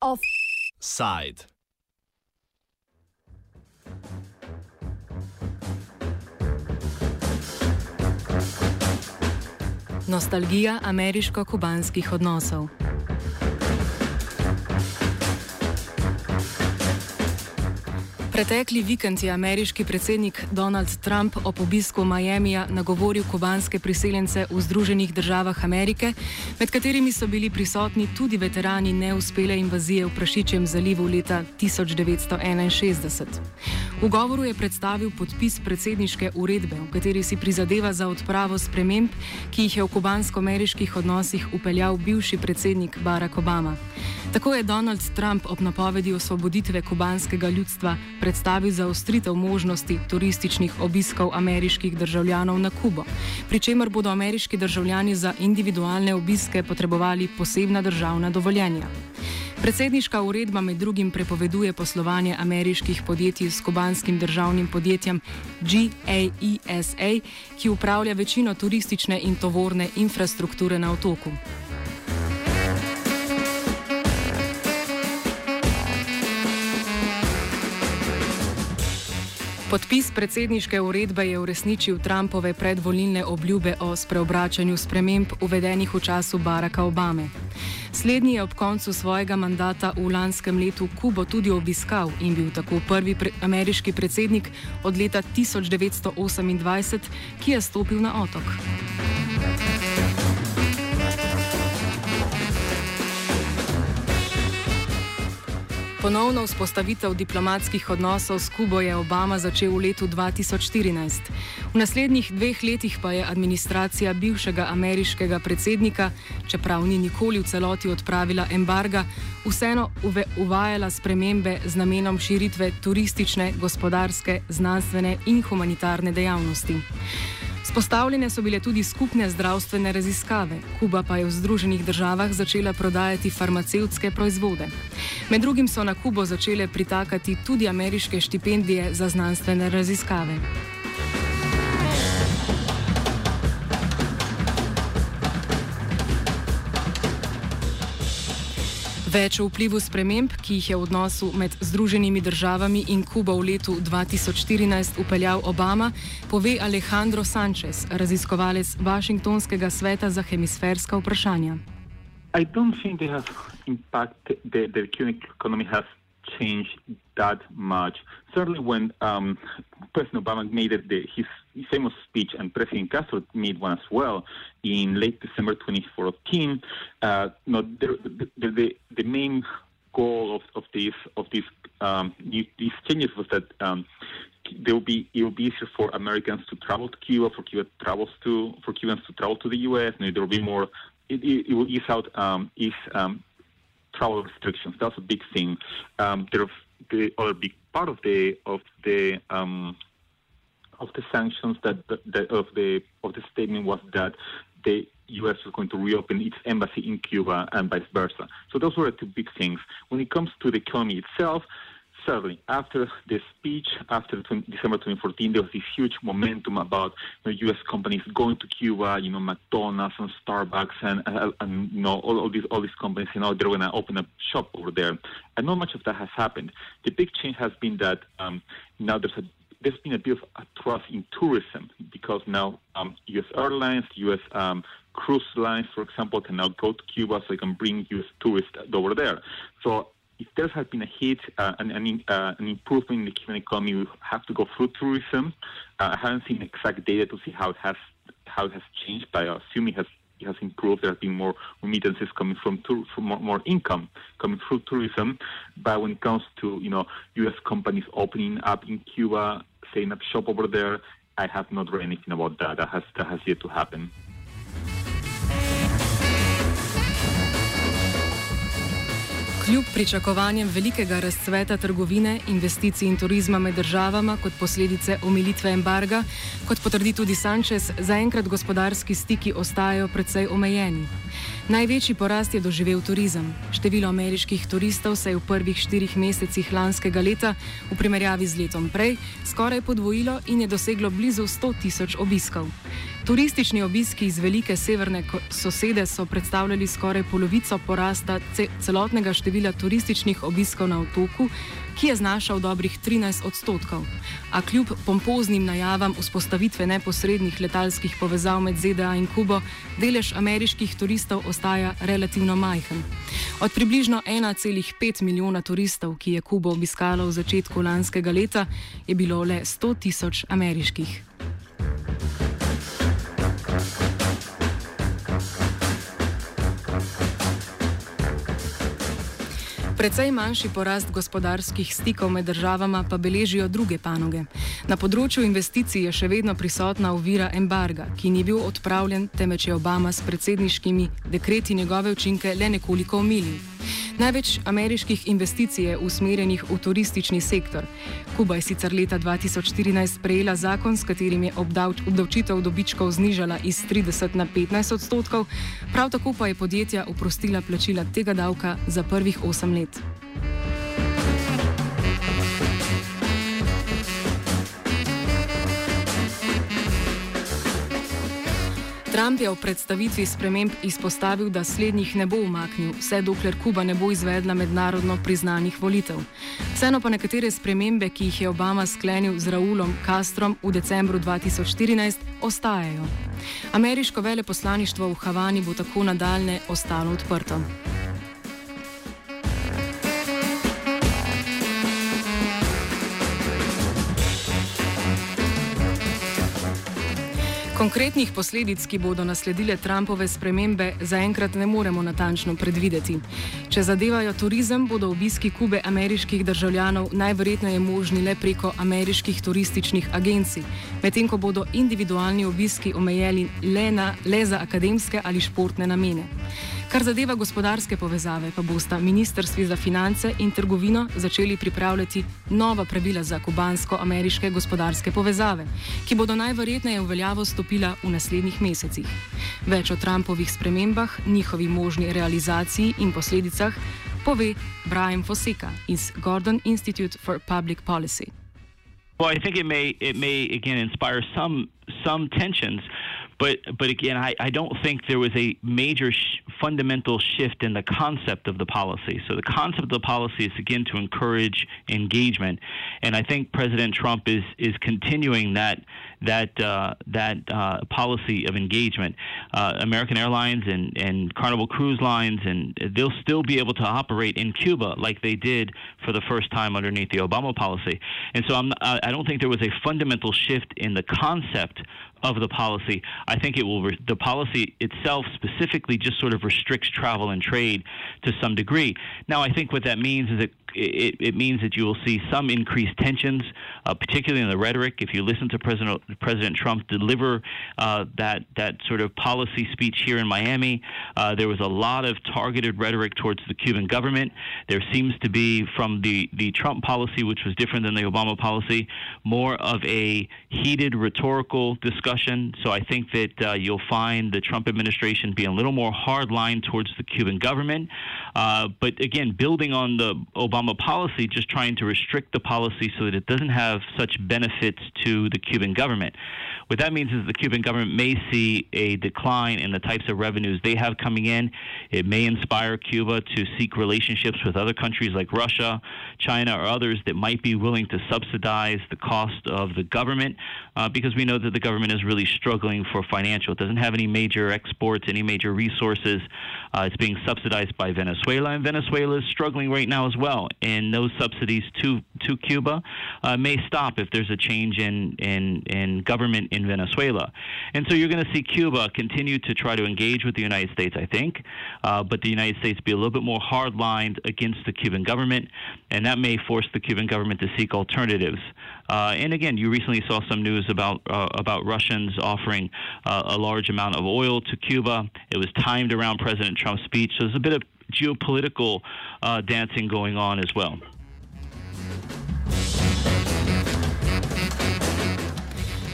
Offside. Nostalgija ameriško-kubanskih odnosov. Pretekli vikend je ameriški predsednik Donald Trump ob obisku Miamija nagovoril kubanske priseljence v Združenih državah Amerike, med katerimi so bili prisotni tudi veterani neuspele invazije v Prašičjem zalivu leta 1961. V govoru je predstavil podpis predsedniške uredbe, v kateri si prizadeva za odpravo sprememb, ki jih je v kubansko-ameriških odnosih upeljal bivši predsednik Barack Obama. Tako je Donald Trump ob napovedi osvoboditve kubanskega ljudstva predstavil zaostritev možnosti turističnih obiskov ameriških državljanov na Kubo, pri čemer bodo ameriški državljani za individualne obiske potrebovali posebna državna dovoljenja. Predsedniška uredba med drugim prepoveduje poslovanje ameriških podjetij s kubanskim državnim podjetjem GAESA, ki upravlja večino turistične in tovorne infrastrukture na otoku. Podpis predsedniške uredbe je uresničil Trumpove predvolilne obljube o spreobračanju sprememb uvedenih v času Baracka Obame. Slednji je ob koncu svojega mandata v lanskem letu Kubo tudi obiskal in bil tako prvi pre ameriški predsednik od leta 1928, ki je stopil na otok. Ponovno vzpostavitev diplomatskih odnosov s Kubo je Obama začel v letu 2014. V naslednjih dveh letih pa je administracija bivšega ameriškega predsednika, čeprav ni nikoli v celoti odpravila embarga, vseeno uve, uvajala spremembe z namenom širitve turistične, gospodarske, znanstvene in humanitarne dejavnosti. Spostavljene so bile tudi skupne zdravstvene raziskave, Kuba pa je v Združenih državah začela prodajati farmacevtske proizvode. Med drugim so na Kubo začele pritakati tudi ameriške štipendije za znanstvene raziskave. Več o vplivu sprememb, ki jih je v odnosu med Združenimi državami in Kubo v letu 2014 upeljal Obama, pove Alejandro Sanchez, raziskovalec Vašingtonskega sveta za hemisferska vprašanja. I don't think they have impact the, the current economy has changed that much. Certainly, when um, President Obama made it, the, his, famous speech, and President Castro made one as well in late December 2014. Uh, no, the, the, the, the, main goal of, of these of these um, these changes was that um, there will be it will be easier for Americans to travel to Cuba, for Cuba travels to for Cubans to travel to the U.S. And there will be more. It, it, it will ease out um, ease um, travel restrictions. That's a big thing. Um, there the other big part of the of the um, of the sanctions that of the of the statement was that the U.S. was going to reopen its embassy in Cuba and vice versa. So those were the two big things. When it comes to the economy itself, certainly after the speech, after 20, December 2014, there was this huge momentum about you know, U.S. companies going to Cuba, you know, McDonald's and Starbucks and, uh, and you know, all, all, these all these companies, you know, they're going to open a shop over there. And not much of that has happened. The big change has been that um, now there's a there's been a bit of a thrust in tourism because now um, U.S. airlines, U.S. Um, cruise lines, for example, can now go to Cuba so they can bring U.S. tourists over there. So if there has been a hit, uh, an, an, uh, an, improvement in the Cuban economy, we have to go through tourism. Uh, I haven't seen exact data to see how it has how it has changed, but I assume it has it has improved. There have been more remittances coming from tour, from more, more, income coming through tourism. But when it comes to you know U.S. companies opening up in Cuba, setting up shop over there, I have not read anything about that. That has that has yet to happen. Kljub pričakovanjem velikega razcveta trgovine, investicij in turizma med državama kot posledice omilitve embarga, kot potrdi tudi Sanchez, zaenkrat gospodarski stiki ostajajo precej omejeni. Največji porast je doživel turizem. Število ameriških turistov se je v prvih štirih mesecih lanskega leta v primerjavi z letom prej skoraj podvojilo in je doseglo blizu 100 tisoč obiskov. Turistični obiski iz velike severne sosede so predstavljali skoraj polovico porasta celotnega števila turističnih obiskov na otoku, ki je znašal dobrih 13 odstotkov. A kljub pompoznim najavam vzpostavitve neposrednih letalskih povezav med ZDA in Kubo, delež ameriških turistov ostaja relativno majhen. Od približno 1,5 milijona turistov, ki je Kubo obiskalo v začetku lanskega leta, je bilo le 100 tisoč ameriških. Predvsej manjši porast gospodarskih stikov med državama pa beležijo druge panoge. Na področju investicij je še vedno prisotna ovira embarga, ki ni bil odpravljen, temveč je Obama s predsedniškimi dekreti njegove učinke le nekoliko omilil. Največ ameriških investicij je usmerjenih v turistični sektor. Kuba je sicer leta 2014 sprejela zakon, s katerim je obdavč, obdavčitev dobičkov znižala iz 30 na 15 odstotkov, prav tako pa je podjetja oprostila plačila tega davka za prvih 8 let. Trump je v predstavitvi sprememb izpostavil, da slednjih ne bo umaknil, vse dokler Kuba ne bo izvedla mednarodno priznanih volitev. Vseeno pa nekatere spremembe, ki jih je Obama sklenil z Raulom Castrom v decembru 2014, ostajajo. Ameriško veleposlaništvo v Havani bo tako nadaljne ostalo odprto. Konkretnih posledic, ki bodo nasledile Trumpove spremembe, zaenkrat ne moremo natančno predvideti. Če zadevajo turizem, bodo obiski Kube ameriških državljanov najverjetneje možni le preko ameriških turističnih agencij, medtem ko bodo individualni obiski omejeni le, na, le za akademske ali športne namene. Kar zadeva gospodarske povezave, pa bosta ministrstvi za finance in trgovino začeli pripravljati nova pravila za kubansko-ameriške gospodarske povezave, ki bodo najverjetneje v veljavo stopila v naslednjih mesecih. Več o Trumpovih spremembah, njihovi možni realizaciji in posledicah pove Brian Foseka iz Gordon Institute for Public Policy. Well, I think it may it may again inspire some some tensions. But but again, I, I don't think there was a major sh- fundamental shift in the concept of the policy. So the concept of the policy is again to encourage engagement, and I think President Trump is is continuing that that uh, that uh, policy of engagement. Uh, American Airlines and and Carnival Cruise Lines and they'll still be able to operate in Cuba like they did for the first time underneath the Obama policy. And so I'm, I don't think there was a fundamental shift in the concept of the policy. I think it will re- the policy itself specifically just sort of restricts travel and trade to some degree. Now, I think what that means is it it, it means that you will see some increased tensions, uh, particularly in the rhetoric. If you listen to President President Trump deliver uh, that that sort of policy speech here in Miami, uh, there was a lot of targeted rhetoric towards the Cuban government. There seems to be from the the Trump policy, which was different than the Obama policy, more of a heated rhetorical discussion. So I think that uh, you'll find the Trump administration being a little more hardline towards the Cuban government. Uh, but again, building on the Obama policy, just trying to restrict the policy so that it doesn't have such benefits to the Cuban government. What that means is the Cuban government may see a decline in the types of revenues they have coming in. It may inspire Cuba to seek relationships with other countries like Russia, China, or others that might be willing to subsidize the cost of the government uh, because we know that the government is really struggling for financial. It doesn't have any major exports, any major resources. Uh, it's being subsidized by Venezuela, and Venezuela is struggling right now as well. And those subsidies to to Cuba uh, may stop if there's a change in in in government in Venezuela. And so you're going to see Cuba continue to try to engage with the United States, I think, uh, but the United States be a little bit more hard-lined against the Cuban government, and that may force the Cuban government to seek alternatives. Uh, and again, you recently saw some news about uh, about Russians offering uh, a large amount of oil to Cuba. It was timed around President Trump's speech, so there's a bit of geopolitical uh, dancing going on as well.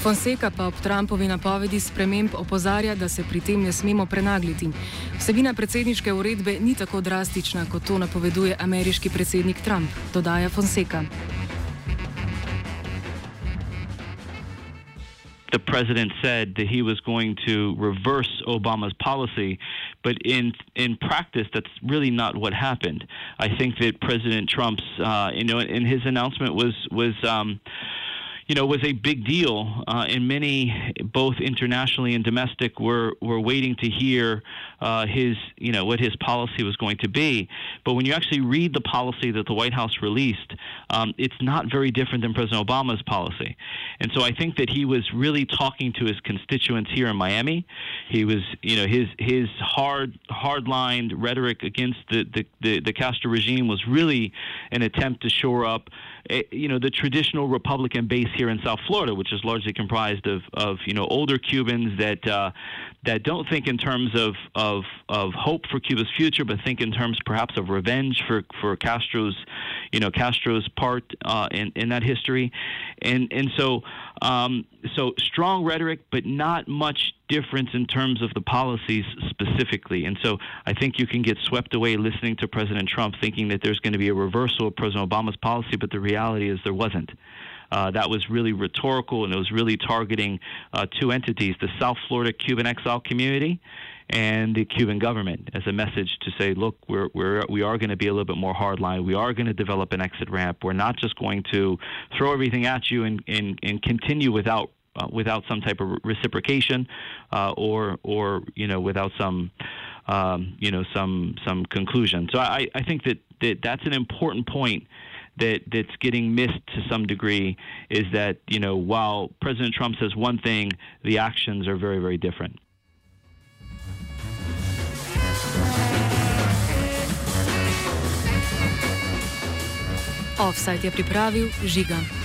Fonseca pa ob Trumpovi napovedi sprememb opozarja, da se pri tem ne smemo prenagliti. Vsebina predsedniške uredbe ni tako drastična, kot to napoveduje ameriški predsednik Trump, dodaja Fonseca. the president said that he was going to reverse Obama's policy, but in in practice, that's really not what happened. I think that President Trump's, uh, you know, in his announcement was was. Um, you know, was a big deal. Uh, and many, both internationally and domestic, were were waiting to hear uh, his, you know, what his policy was going to be. But when you actually read the policy that the White House released, um, it's not very different than President Obama's policy. And so I think that he was really talking to his constituents here in Miami. He was, you know, his his hard hard-lined rhetoric against the the, the, the Castro regime was really an attempt to shore up you know, the traditional Republican base here in South Florida, which is largely comprised of, of you know, older Cubans that uh, that don't think in terms of, of of hope for Cuba's future, but think in terms perhaps of revenge for, for Castro's, you know, Castro's part uh, in in that history, and and so um, so strong rhetoric, but not much difference in terms of the policies specifically. And so I think you can get swept away listening to President Trump thinking that there's going to be a reversal of President Obama's policy, but the reality is there wasn't. Uh, that was really rhetorical and it was really targeting uh, two entities the South Florida Cuban exile community and the Cuban government as a message to say, look, we're, we're, we are going to be a little bit more hardline. We are going to develop an exit ramp. We're not just going to throw everything at you and, and, and continue without uh, without some type of reciprocation, uh, or or you know without some um, you know some some conclusion. So I, I think that, that that's an important point that that's getting missed to some degree is that you know while President Trump says one thing, the actions are very very different. Offside je pripravil Žiga.